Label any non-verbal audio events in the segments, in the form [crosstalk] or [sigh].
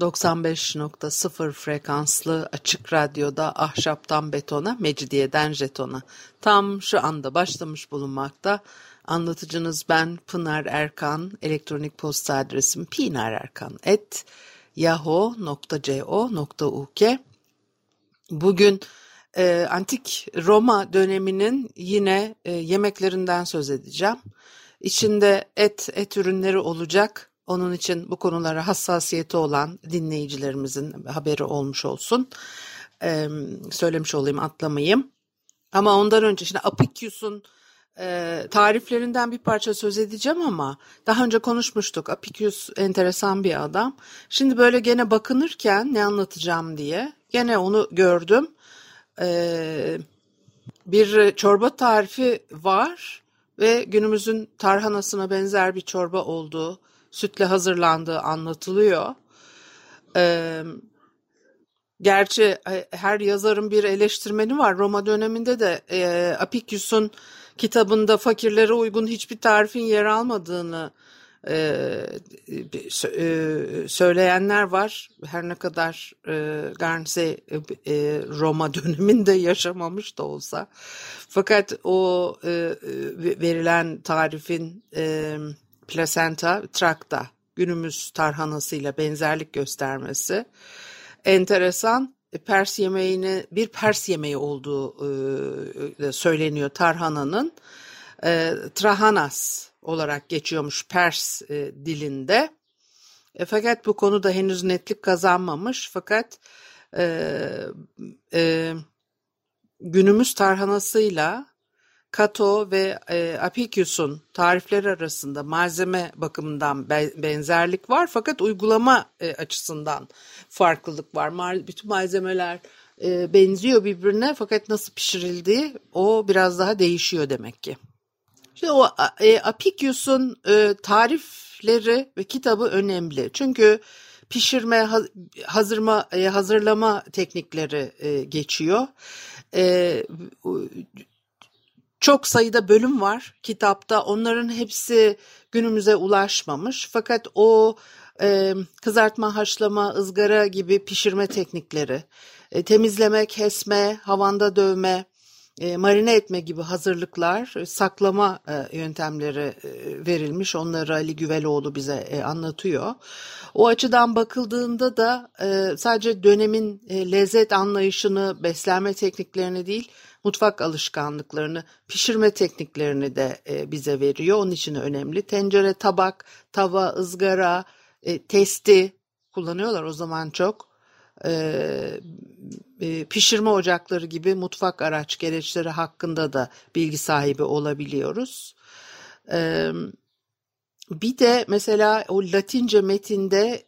95.0 frekanslı açık radyoda ahşaptan betona, mecidiyeden jetona. Tam şu anda başlamış bulunmakta. Anlatıcınız ben Pınar Erkan. Elektronik posta adresim pinarerkan.yahoo.co.uk Bugün e, antik Roma döneminin yine e, yemeklerinden söz edeceğim. İçinde et, et ürünleri olacak. Onun için bu konulara hassasiyeti olan dinleyicilerimizin haberi olmuş olsun. Ee, söylemiş olayım atlamayayım. Ama ondan önce şimdi Apicius'un e, tariflerinden bir parça söz edeceğim ama daha önce konuşmuştuk. Apicius enteresan bir adam. Şimdi böyle gene bakınırken ne anlatacağım diye gene onu gördüm. Ee, bir çorba tarifi var ve günümüzün tarhanasına benzer bir çorba olduğu, sütle hazırlandığı anlatılıyor. Gerçi e, her yazarın bir eleştirmeni var. Roma döneminde de e, Apicius'un kitabında fakirlere uygun hiçbir tarifin yer almadığını e, söyleyenler var. Her ne kadar e, Roma [laughs] döneminde yaşamamış da olsa. Fakat o verilen tarifin plasenta trakta günümüz tarhanasıyla benzerlik göstermesi enteresan. Pers yemeğini bir Pers yemeği olduğu söyleniyor tarhananın. Trahanas olarak geçiyormuş Pers e, dilinde. E, fakat bu konuda henüz netlik kazanmamış. Fakat e, e, günümüz tarhanasıyla Kato ve e, Apicius'un tarifleri arasında malzeme bakımından benzerlik var fakat uygulama e, açısından farklılık var. Mal, bütün malzemeler e, benziyor birbirine fakat nasıl pişirildiği o biraz daha değişiyor demek ki. Şimdi o e, Apicius'un e, tarifleri ve kitabı önemli. Çünkü pişirme, hazırma, e, hazırlama teknikleri e, geçiyor. E, çok sayıda bölüm var kitapta. Onların hepsi günümüze ulaşmamış. Fakat o e, kızartma, haşlama, ızgara gibi pişirme teknikleri, e, temizleme, kesme, havanda dövme, e, marine etme gibi hazırlıklar, e, saklama e, yöntemleri e, verilmiş. Onları Ali Güveloğlu bize e, anlatıyor. O açıdan bakıldığında da e, sadece dönemin e, lezzet anlayışını, beslenme tekniklerini değil, mutfak alışkanlıklarını, pişirme tekniklerini de e, bize veriyor. Onun için önemli. Tencere, tabak, tava, ızgara, e, testi kullanıyorlar o zaman çok. E, pişirme ocakları gibi mutfak araç gereçleri hakkında da bilgi sahibi olabiliyoruz. Bir de mesela o Latince metinde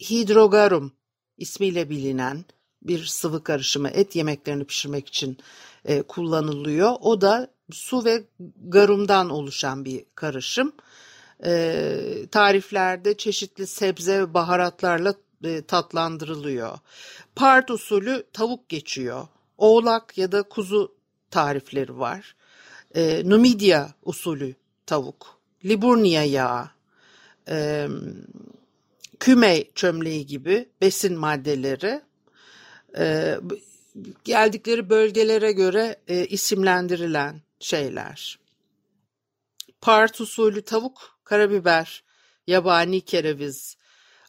hidrogarum ismiyle bilinen bir sıvı karışımı et yemeklerini pişirmek için e, kullanılıyor. O da su ve garumdan oluşan bir karışım. E, tariflerde çeşitli sebze ve baharatlarla e, tatlandırılıyor. Part usulü tavuk geçiyor. Oğlak ya da kuzu tarifleri var. E, Numidia usulü tavuk. Liburnia yağı. E, küme çömleği gibi besin maddeleri. E, geldikleri bölgelere göre e, isimlendirilen şeyler. Part usulü tavuk, karabiber, yabani kereviz,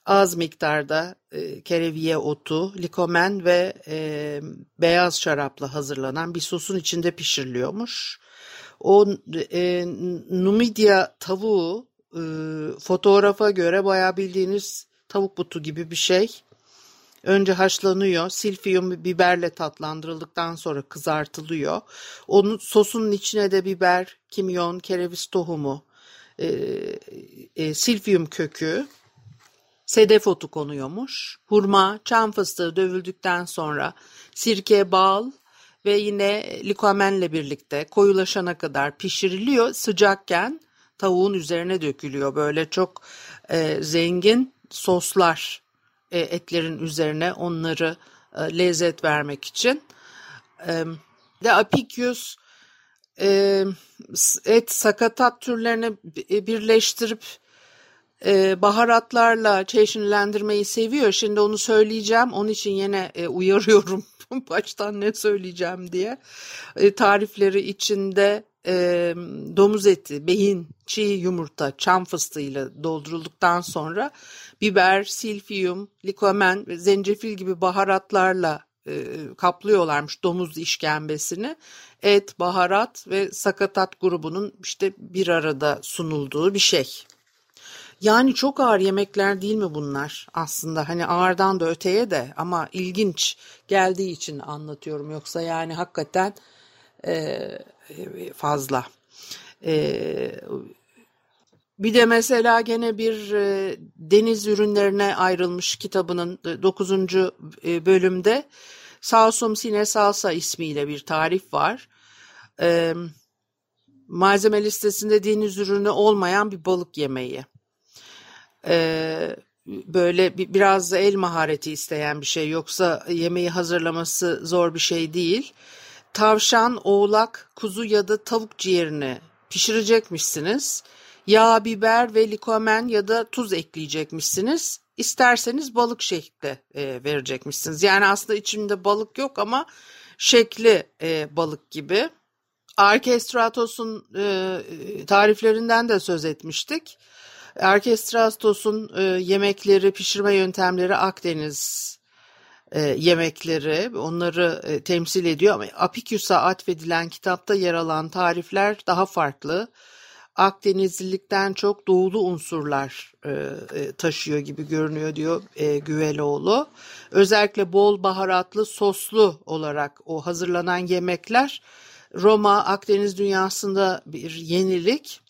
az miktarda e, kereviye otu, likomen ve e, beyaz şarapla hazırlanan bir sosun içinde pişiriliyormuş. O e, Numidia tavuğu e, fotoğrafa göre bayağı bildiğiniz tavuk butu gibi bir şey. Önce haşlanıyor, silfiyum biberle tatlandırıldıktan sonra kızartılıyor. Onun sosunun içine de biber, kimyon, kereviz tohumu, e, e, silfiyum kökü, sedef otu konuyormuş. Hurma, çam fıstığı dövüldükten sonra sirke, bal ve yine likomenle birlikte koyulaşana kadar pişiriliyor. Sıcakken tavuğun üzerine dökülüyor. Böyle çok e, zengin soslar etlerin üzerine onları e, lezzet vermek için. E, de Apicius e, et sakatat türlerini birleştirip e, baharatlarla çeşitlendirmeyi seviyor. Şimdi onu söyleyeceğim. Onun için yine e, uyarıyorum [laughs] baştan ne söyleyeceğim diye. E, tarifleri içinde e, domuz eti, beyin, çiğ yumurta, çam fıstığıyla doldurulduktan sonra biber, silfiyum, likomen ve zencefil gibi baharatlarla e, kaplıyorlarmış domuz işkembesini. Et, baharat ve sakatat grubunun işte bir arada sunulduğu bir şey. Yani çok ağır yemekler değil mi bunlar aslında hani ağırdan da öteye de ama ilginç geldiği için anlatıyorum yoksa yani hakikaten fazla. E, bir de mesela gene bir e, deniz ürünlerine ayrılmış kitabının 9. E, bölümde Salsum Sine Salsa ismiyle bir tarif var. E, malzeme listesinde deniz ürünü olmayan bir balık yemeği. E, böyle biraz da el mahareti isteyen bir şey yoksa yemeği hazırlaması zor bir şey değil. Tavşan, oğlak, kuzu ya da tavuk ciğerini pişirecekmişsiniz yağ, biber ve likomen ya da tuz ekleyecekmişsiniz. İsterseniz balık şekli e, verecekmişsiniz. Yani aslında içinde balık yok ama şekli e, balık gibi. Arkestratos'un e, tariflerinden de söz etmiştik. Arkestratos'un e, yemekleri, pişirme yöntemleri Akdeniz yemekleri onları e, temsil ediyor ama Apicius'a atfedilen kitapta yer alan tarifler daha farklı. Akdenizlilikten çok doğulu unsurlar e, e, taşıyor gibi görünüyor diyor e, Güveloğlu. Özellikle bol baharatlı soslu olarak o hazırlanan yemekler Roma Akdeniz dünyasında bir yenilik.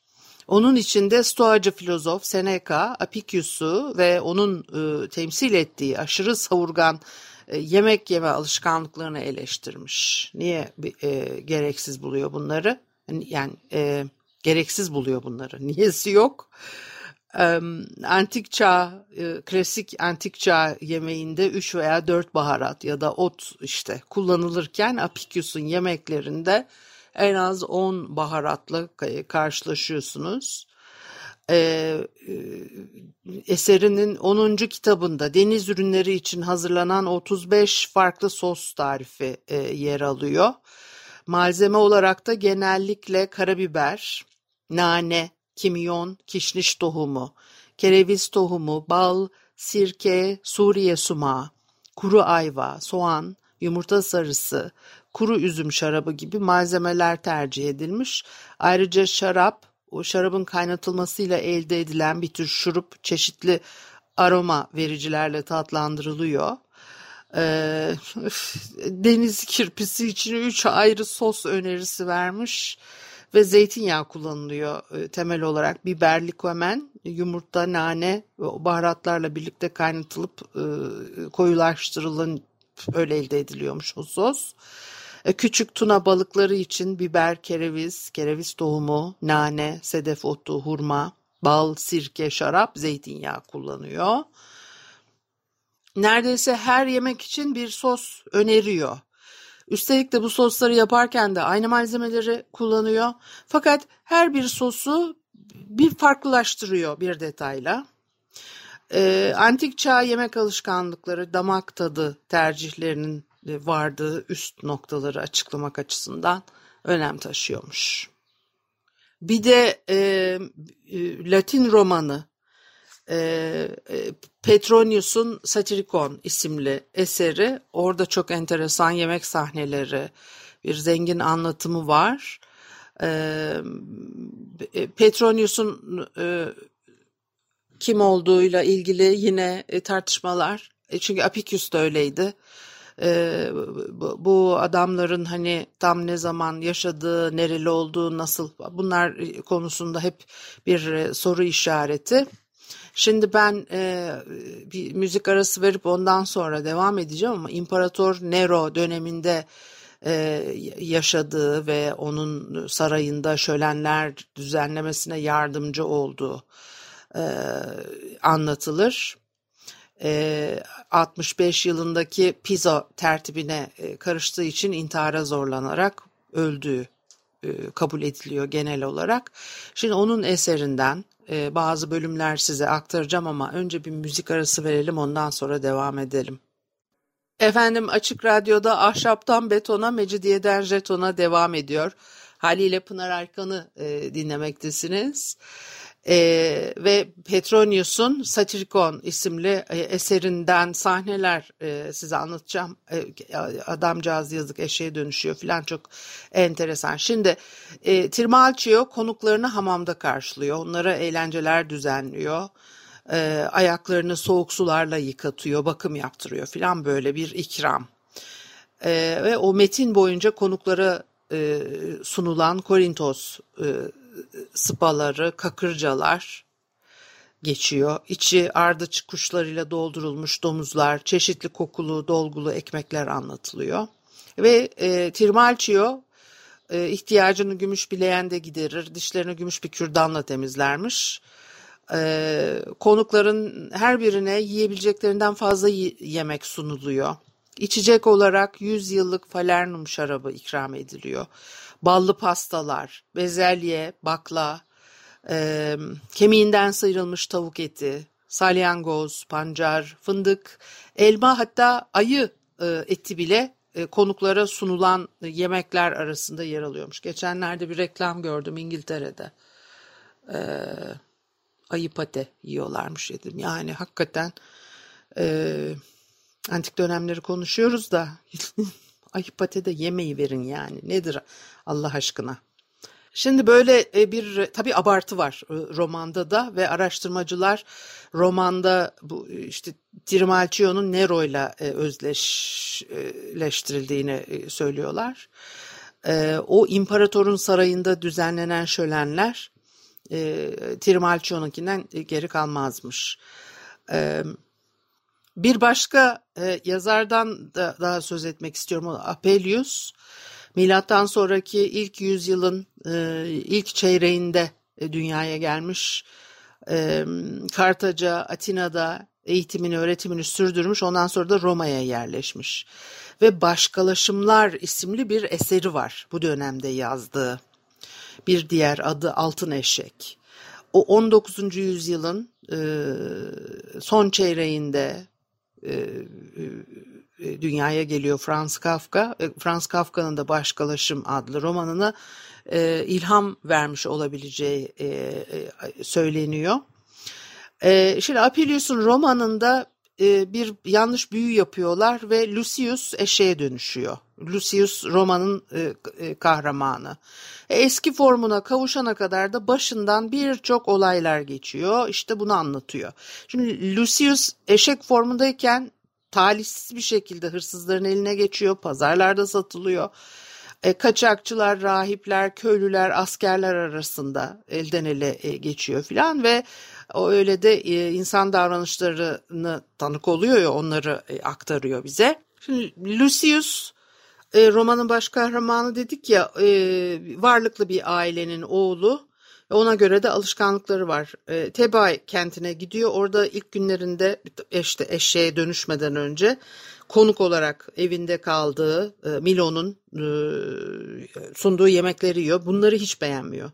Onun içinde Stoacı filozof Seneca, Apicius'u ve onun e, temsil ettiği aşırı savurgan e, yemek yeme alışkanlıklarını eleştirmiş. Niye e, gereksiz buluyor bunları? Yani e, gereksiz buluyor bunları. [laughs] Niyesi yok. Antik çağ, e, klasik antik çağ yemeğinde 3 veya 4 baharat ya da ot işte kullanılırken Apicius'un yemeklerinde en az 10 baharatla karşılaşıyorsunuz. Ee, e, eserinin 10. kitabında deniz ürünleri için hazırlanan 35 farklı sos tarifi e, yer alıyor. Malzeme olarak da genellikle karabiber, nane, kimyon, kişniş tohumu, kereviz tohumu, bal, sirke, Suriye sumağı, kuru ayva, soğan, yumurta sarısı, kuru üzüm şarabı gibi malzemeler tercih edilmiş. Ayrıca şarap, o şarabın kaynatılmasıyla elde edilen bir tür şurup çeşitli aroma vericilerle tatlandırılıyor. Ee, deniz kirpisi için üç ayrı sos önerisi vermiş ve zeytinyağı kullanılıyor e, temel olarak. Biber, likomen, yumurta, nane ve baharatlarla birlikte kaynatılıp e, koyulaştırılan öyle elde ediliyormuş o sos. E, küçük tuna balıkları için biber, kereviz, kereviz tohumu, nane, sedef otu, hurma, bal, sirke, şarap, zeytinyağı kullanıyor. Neredeyse her yemek için bir sos öneriyor. Üstelik de bu sosları yaparken de aynı malzemeleri kullanıyor. Fakat her bir sosu bir farklılaştırıyor bir detayla. Ee, antik çağ yemek alışkanlıkları, damak tadı tercihlerinin vardığı üst noktaları açıklamak açısından önem taşıyormuş. Bir de e, e Latin romanı e, e, Petronius'un Satirikon isimli eseri. Orada çok enteresan yemek sahneleri, bir zengin anlatımı var. E, Petronius'un e, kim olduğuyla ilgili yine e, tartışmalar. E, çünkü Apicius da öyleydi. E, bu, adamların hani tam ne zaman yaşadığı, nereli olduğu, nasıl bunlar konusunda hep bir soru işareti. Şimdi ben e, bir müzik arası verip ondan sonra devam edeceğim ama İmparator Nero döneminde e, yaşadığı ve onun sarayında şölenler düzenlemesine yardımcı olduğu e, anlatılır. E, 65 yılındaki Pisa tertibine e, karıştığı için intihara zorlanarak öldüğü e, kabul ediliyor genel olarak. Şimdi onun eserinden e, bazı bölümler size aktaracağım ama önce bir müzik arası verelim ondan sonra devam edelim. Efendim Açık Radyo'da Ahşaptan Betona, Mecidiyeden Jeton'a devam ediyor. Haliyle Pınar Arkan'ı e, dinlemektesiniz. E, ve Petronius'un Satirikon isimli e, eserinden sahneler e, size anlatacağım. E, adamcağız yazık eşeğe dönüşüyor falan çok enteresan. Şimdi e, Trimalchio konuklarını hamamda karşılıyor. Onlara eğlenceler düzenliyor. E, ayaklarını soğuk sularla yıkatıyor, bakım yaptırıyor falan böyle bir ikram. E, ve o metin boyunca konuklara e, sunulan Korintos e, sıpaları, kakırcalar geçiyor. İçi ardıç kuşlarıyla doldurulmuş domuzlar, çeşitli kokulu, dolgulu ekmekler anlatılıyor. Ve e, Trimalchio e, ihtiyacını gümüş bileğende giderir, dişlerini gümüş bir kürdanla temizlermiş. E, konukların her birine yiyebileceklerinden fazla yemek sunuluyor. İçecek olarak 100 yıllık falernum şarabı ikram ediliyor ballı pastalar, bezelye, bakla, e, kemiğinden sıyrılmış tavuk eti, salyangoz, pancar, fındık, elma hatta ayı e, eti bile e, konuklara sunulan yemekler arasında yer alıyormuş. Geçenlerde bir reklam gördüm İngiltere'de. E, ayı pate yiyorlarmış dedim. Yani hakikaten e, antik dönemleri konuşuyoruz da [laughs] Ay pate de yemeği verin yani. Nedir Allah aşkına? Şimdi böyle e, bir tabi abartı var e, romanda da ve araştırmacılar romanda bu işte Trimalchio'nun Nero ile e, özdeşleştirildiğini söylüyorlar. O imparatorun sarayında düzenlenen şölenler Trimalchio'nunkinden geri kalmazmış. Bir başka e, yazardan da daha söz etmek istiyorum. Apelius. Milattan sonraki ilk yüzyılın e, ilk çeyreğinde e, dünyaya gelmiş. E, Kartaca, Atina'da eğitimini, öğretimini sürdürmüş. Ondan sonra da Roma'ya yerleşmiş. Ve Başkalaşımlar isimli bir eseri var bu dönemde yazdığı. Bir diğer adı Altın Eşek. O 19. yüzyılın e, son çeyreğinde dünyaya geliyor Franz Kafka. E, Franz Kafka'nın da Başkalaşım adlı romanına e, ilham vermiş olabileceği e, e, söyleniyor. E, şimdi Apelius'un romanında e, bir yanlış büyü yapıyorlar ve Lucius eşeğe dönüşüyor. Lucius romanın e, e, kahramanı. E, eski formuna kavuşana kadar da başından birçok olaylar geçiyor. İşte bunu anlatıyor. Şimdi Lucius eşek formundayken talihsiz bir şekilde hırsızların eline geçiyor. Pazarlarda satılıyor. E, kaçakçılar, rahipler, köylüler, askerler arasında elden ele e, geçiyor filan ve o öyle de e, insan davranışlarını tanık oluyor ya onları e, aktarıyor bize. Şimdi Lucius e, romanın baş kahramanı dedik ya varlıklı bir ailenin oğlu. Ona göre de alışkanlıkları var. E, Tebay kentine gidiyor. Orada ilk günlerinde işte eşeğe dönüşmeden önce konuk olarak evinde kaldığı Milo'nun sunduğu yemekleri yiyor. Bunları hiç beğenmiyor.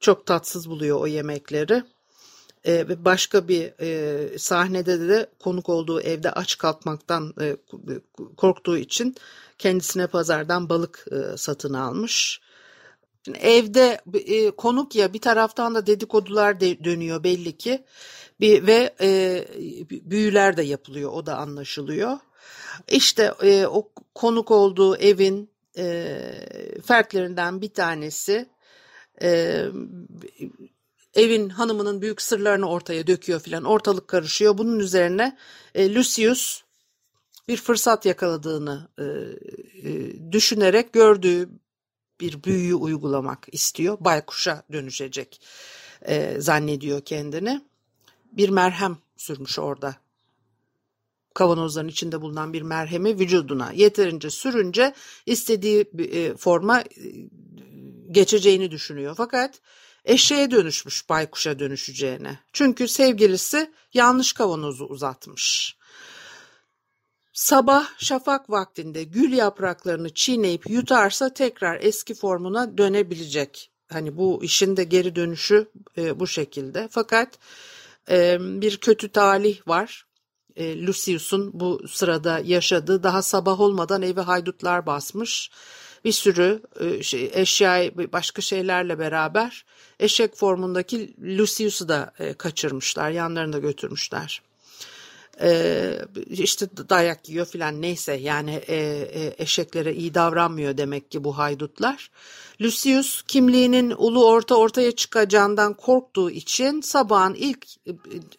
Çok tatsız buluyor o yemekleri. E, başka bir e, sahnede de konuk olduğu evde aç kalkmaktan e, korktuğu için kendisine pazardan balık e, satın almış. Evde e, konuk ya bir taraftan da dedikodular de, dönüyor belli ki bir ve e, büyüler de yapılıyor o da anlaşılıyor. İşte e, o konuk olduğu evin e, fertlerinden bir tanesi e, evin hanımının büyük sırlarını ortaya döküyor filan ortalık karışıyor. Bunun üzerine e, Lucius bir fırsat yakaladığını e, e, düşünerek gördüğü bir büyüyü uygulamak istiyor. Baykuş'a dönüşecek e, zannediyor kendini. bir merhem sürmüş orada. Kavanozların içinde bulunan bir merhemi vücuduna yeterince sürünce istediği e, forma e, geçeceğini düşünüyor. Fakat eşeğe dönüşmüş baykuşa dönüşeceğine. Çünkü sevgilisi yanlış kavanozu uzatmış. Sabah şafak vaktinde gül yapraklarını çiğneyip yutarsa tekrar eski formuna dönebilecek. Hani bu işin de geri dönüşü e, bu şekilde. Fakat e, bir kötü talih var. E, Lucius'un bu sırada yaşadığı daha sabah olmadan evi haydutlar basmış. Bir sürü e, şey, eşya başka şeylerle beraber eşek formundaki Lucius'u da e, kaçırmışlar, yanlarında götürmüşler e, işte dayak yiyor filan neyse yani e, e, eşeklere iyi davranmıyor demek ki bu haydutlar. Lucius kimliğinin ulu orta ortaya çıkacağından korktuğu için sabahın ilk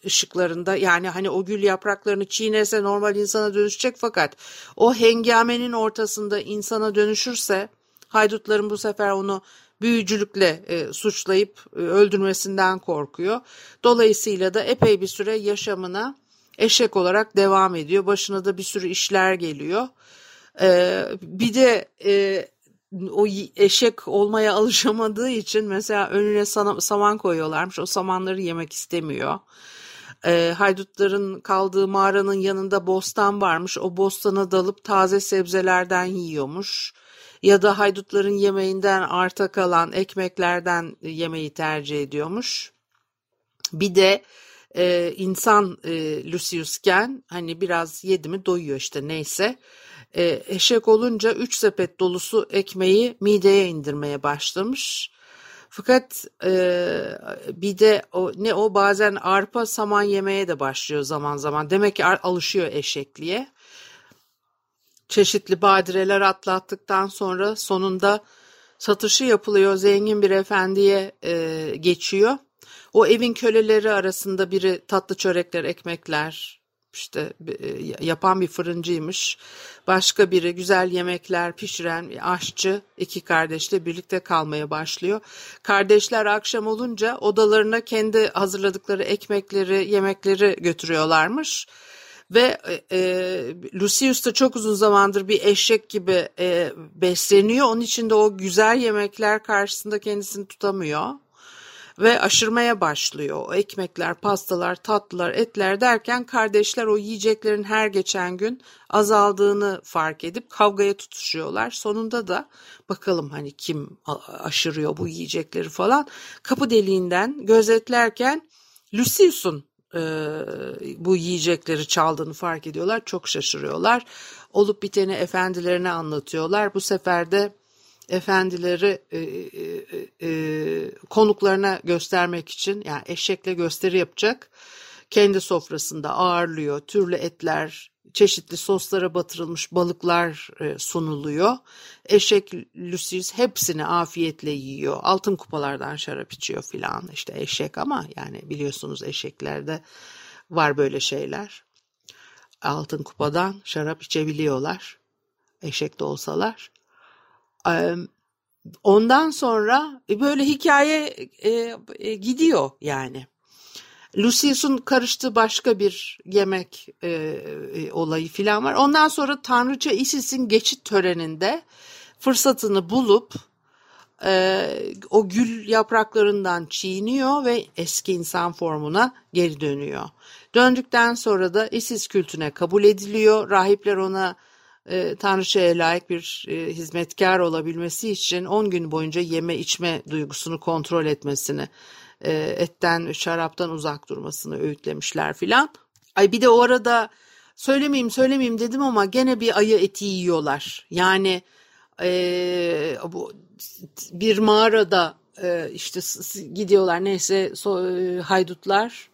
ışıklarında yani hani o gül yapraklarını çiğnese normal insana dönüşecek fakat o hengamenin ortasında insana dönüşürse haydutların bu sefer onu büyücülükle e, suçlayıp e, öldürmesinden korkuyor. Dolayısıyla da epey bir süre yaşamına eşek olarak devam ediyor. Başına da bir sürü işler geliyor. Ee, bir de e, o eşek olmaya alışamadığı için mesela önüne saman koyuyorlarmış. O samanları yemek istemiyor. E, haydutların kaldığı mağaranın yanında bostan varmış. O bostana dalıp taze sebzelerden yiyormuş. Ya da haydutların yemeğinden arta kalan ekmeklerden yemeği tercih ediyormuş. Bir de e, insan e, Lucius'ken hani biraz yedi mi doyuyor işte neyse. E, eşek olunca üç sepet dolusu ekmeği mideye indirmeye başlamış. Fakat e, bir de o, ne o bazen arpa saman yemeye de başlıyor zaman zaman. Demek ki alışıyor eşekliğe. Çeşitli badireler atlattıktan sonra sonunda satışı yapılıyor. Zengin bir efendiye e, geçiyor. O evin köleleri arasında biri tatlı çörekler, ekmekler işte e, yapan bir fırıncıymış. Başka biri güzel yemekler pişiren bir aşçı iki kardeşle birlikte kalmaya başlıyor. Kardeşler akşam olunca odalarına kendi hazırladıkları ekmekleri, yemekleri götürüyorlarmış. Ve e, e Lucius da çok uzun zamandır bir eşek gibi e, besleniyor. Onun için de o güzel yemekler karşısında kendisini tutamıyor ve aşırmaya başlıyor. O ekmekler, pastalar, tatlılar, etler derken kardeşler o yiyeceklerin her geçen gün azaldığını fark edip kavgaya tutuşuyorlar. Sonunda da bakalım hani kim aşırıyor bu yiyecekleri falan. Kapı deliğinden gözetlerken Lucius'un e, bu yiyecekleri çaldığını fark ediyorlar. Çok şaşırıyorlar. Olup biteni efendilerine anlatıyorlar. Bu sefer de efendileri e, e, e, konuklarına göstermek için yani eşekle gösteri yapacak. Kendi sofrasında ağırlıyor. Türlü etler, çeşitli soslara batırılmış balıklar e, sunuluyor. Eşek Lucius hepsini afiyetle yiyor. Altın kupalardan şarap içiyor filan. İşte eşek ama yani biliyorsunuz eşeklerde var böyle şeyler. Altın kupadan şarap içebiliyorlar. Eşek de olsalar. Ondan sonra e, böyle hikaye e, e, gidiyor yani. Lucius'un karıştığı başka bir yemek e, e, olayı filan var. Ondan sonra Tanrıça Isis'in geçit töreninde fırsatını bulup e, o gül yapraklarından çiğniyor ve eski insan formuna geri dönüyor. Döndükten sonra da Isis kültüne kabul ediliyor. Rahipler ona e, Tanrıçaya layık bir e, hizmetkar olabilmesi için 10 gün boyunca yeme içme duygusunu kontrol etmesini, e, etten, şaraptan uzak durmasını öğütlemişler filan. Ay bir de o arada söylemeyeyim söylemeyeyim dedim ama gene bir ayı eti yiyorlar. Yani e, bu bir mağarada e, işte gidiyorlar neyse so, e, haydutlar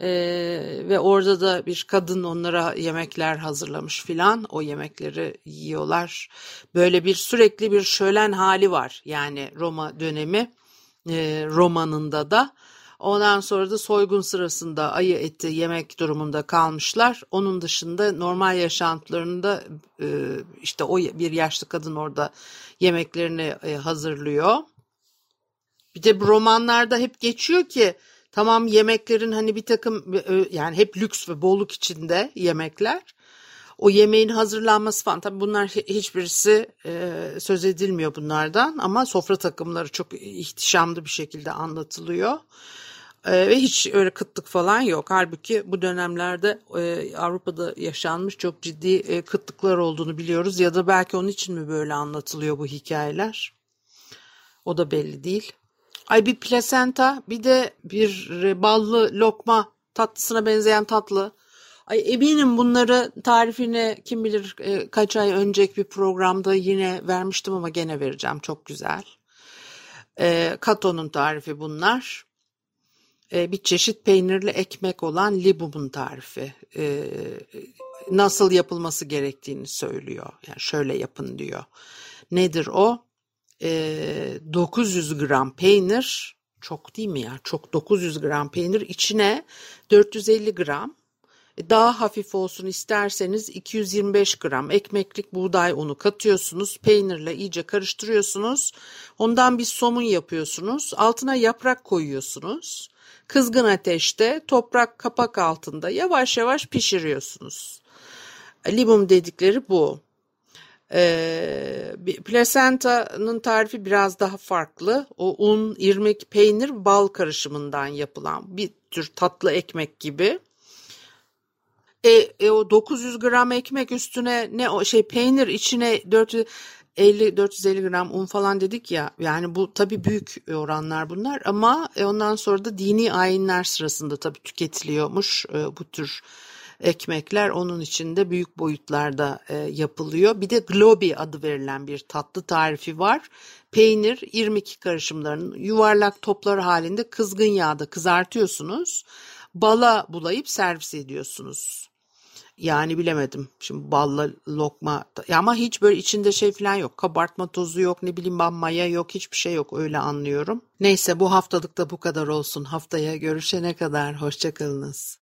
ee, ve orada da bir kadın onlara yemekler hazırlamış filan. O yemekleri yiyorlar. Böyle bir sürekli bir şölen hali var. Yani Roma dönemi e, romanında da. Ondan sonra da soygun sırasında ayı eti yemek durumunda kalmışlar. Onun dışında normal yaşantılarında e, işte o bir yaşlı kadın orada yemeklerini e, hazırlıyor. Bir de bu romanlarda hep geçiyor ki Tamam yemeklerin hani bir takım yani hep lüks ve bolluk içinde yemekler. O yemeğin hazırlanması falan tabii bunlar hiçbirisi e, söz edilmiyor bunlardan ama sofra takımları çok ihtişamlı bir şekilde anlatılıyor. E, ve hiç öyle kıtlık falan yok. Halbuki bu dönemlerde e, Avrupa'da yaşanmış çok ciddi e, kıtlıklar olduğunu biliyoruz ya da belki onun için mi böyle anlatılıyor bu hikayeler? O da belli değil. Ay bir plasenta bir de bir ballı lokma tatlısına benzeyen tatlı. Ay eminim bunları tarifini kim bilir e, kaç ay önceki bir programda yine vermiştim ama gene vereceğim. Çok güzel. E, Kato'nun tarifi bunlar. E, bir çeşit peynirli ekmek olan libum'un tarifi. E, nasıl yapılması gerektiğini söylüyor. Yani şöyle yapın diyor. Nedir o? E, 900 gram peynir çok değil mi ya? Çok 900 gram peynir içine 450 gram e, daha hafif olsun isterseniz 225 gram ekmeklik buğday unu katıyorsunuz. Peynirle iyice karıştırıyorsunuz. Ondan bir somun yapıyorsunuz. Altına yaprak koyuyorsunuz. Kızgın ateşte toprak kapak altında yavaş yavaş pişiriyorsunuz. Limum dedikleri bu. Ee, plasenta'nın tarifi biraz daha farklı. O un, irmik, peynir, bal karışımından yapılan bir tür tatlı ekmek gibi. E, e o 900 gram ekmek üstüne ne o şey peynir içine 450 450 gram un falan dedik ya. Yani bu tabii büyük oranlar bunlar ama e, ondan sonra da dini ayinler sırasında tabii tüketiliyormuş e, bu tür ekmekler onun içinde büyük boyutlarda e, yapılıyor. Bir de globi adı verilen bir tatlı tarifi var. Peynir, irmik karışımlarının yuvarlak toplar halinde kızgın yağda kızartıyorsunuz. Bala bulayıp servis ediyorsunuz. Yani bilemedim. Şimdi balla lokma ama hiç böyle içinde şey falan yok. Kabartma tozu yok ne bileyim ben maya yok hiçbir şey yok öyle anlıyorum. Neyse bu haftalık da bu kadar olsun. Haftaya görüşene kadar hoşçakalınız.